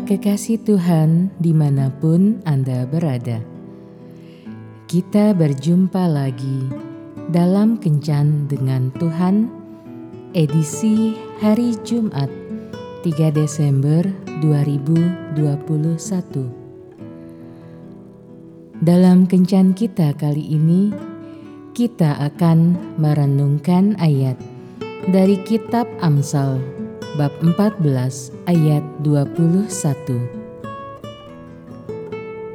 Kekasih Tuhan, di mana pun Anda berada, kita berjumpa lagi dalam Kencan dengan Tuhan, edisi hari Jumat 3 Desember 2021. Dalam Kencan kita kali ini, kita akan merenungkan ayat dari Kitab Amsal bab 14 ayat 21.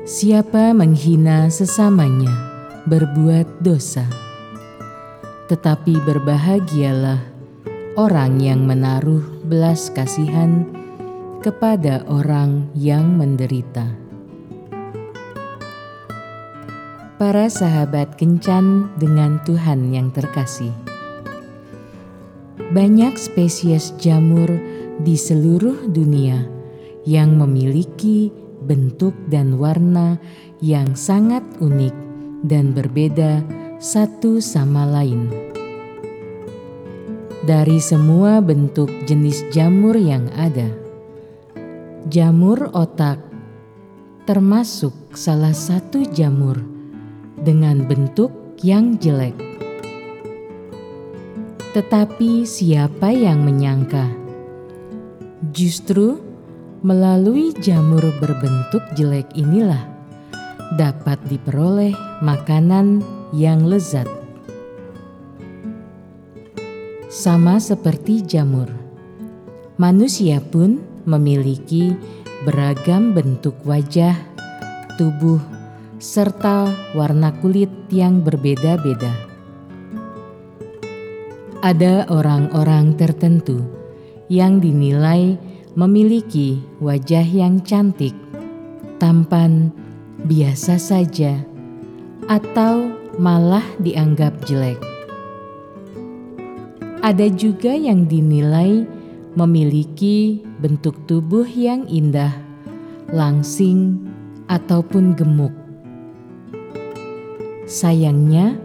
Siapa menghina sesamanya berbuat dosa. Tetapi berbahagialah orang yang menaruh belas kasihan kepada orang yang menderita. Para sahabat kencan dengan Tuhan yang terkasih banyak spesies jamur di seluruh dunia yang memiliki bentuk dan warna yang sangat unik dan berbeda satu sama lain. Dari semua bentuk jenis jamur yang ada, jamur otak termasuk salah satu jamur dengan bentuk yang jelek. Tetapi siapa yang menyangka? Justru melalui jamur berbentuk jelek inilah dapat diperoleh makanan yang lezat. Sama seperti jamur, manusia pun memiliki beragam bentuk wajah, tubuh, serta warna kulit yang berbeda-beda ada orang-orang tertentu yang dinilai memiliki wajah yang cantik, tampan, biasa saja, atau malah dianggap jelek. Ada juga yang dinilai memiliki bentuk tubuh yang indah, langsing, ataupun gemuk. Sayangnya,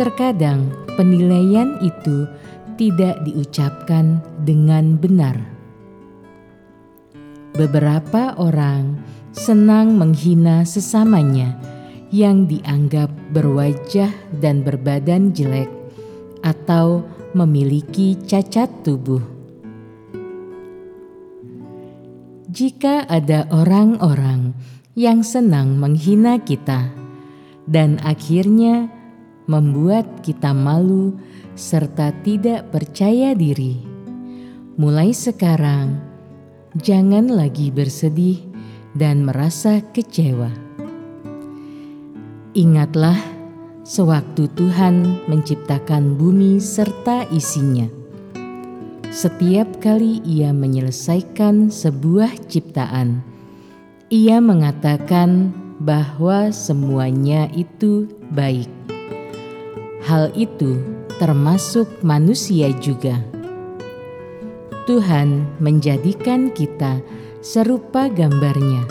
terkadang penilaian itu tidak diucapkan dengan benar. Beberapa orang senang menghina sesamanya yang dianggap berwajah dan berbadan jelek atau memiliki cacat tubuh. Jika ada orang-orang yang senang menghina kita dan akhirnya membuat kita malu serta tidak percaya diri. Mulai sekarang, jangan lagi bersedih dan merasa kecewa. Ingatlah, sewaktu Tuhan menciptakan bumi serta isinya. Setiap kali Ia menyelesaikan sebuah ciptaan, Ia mengatakan bahwa semuanya itu baik. Hal itu termasuk manusia juga. Tuhan menjadikan kita serupa gambarnya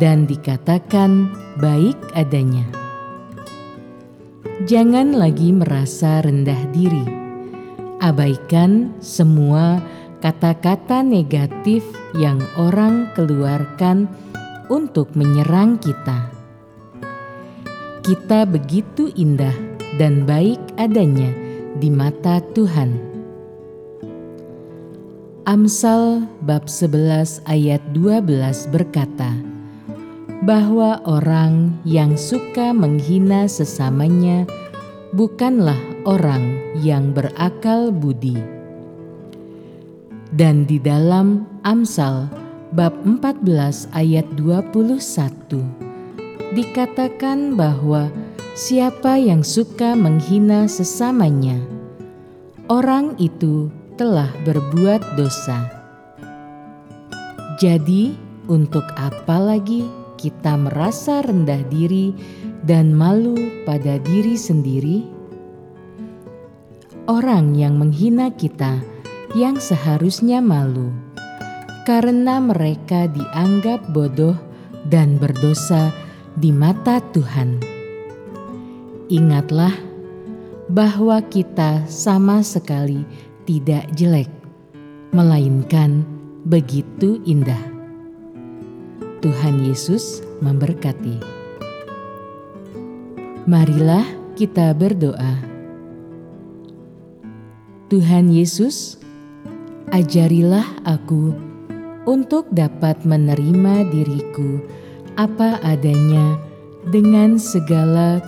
dan dikatakan baik adanya. Jangan lagi merasa rendah diri. Abaikan semua kata-kata negatif yang orang keluarkan untuk menyerang kita. Kita begitu indah dan baik adanya di mata Tuhan. Amsal bab 11 ayat 12 berkata, bahwa orang yang suka menghina sesamanya bukanlah orang yang berakal budi. Dan di dalam Amsal bab 14 ayat 21 dikatakan bahwa Siapa yang suka menghina sesamanya, orang itu telah berbuat dosa. Jadi, untuk apa lagi kita merasa rendah diri dan malu pada diri sendiri? Orang yang menghina kita yang seharusnya malu karena mereka dianggap bodoh dan berdosa di mata Tuhan. Ingatlah bahwa kita sama sekali tidak jelek, melainkan begitu indah. Tuhan Yesus memberkati. Marilah kita berdoa. Tuhan Yesus, ajarilah aku untuk dapat menerima diriku apa adanya dengan segala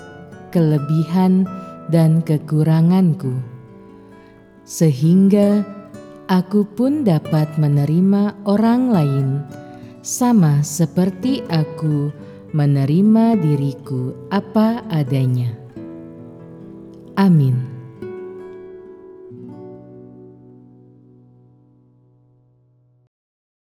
kelebihan dan kekuranganku, sehingga aku pun dapat menerima orang lain sama seperti aku menerima diriku apa adanya. Amin.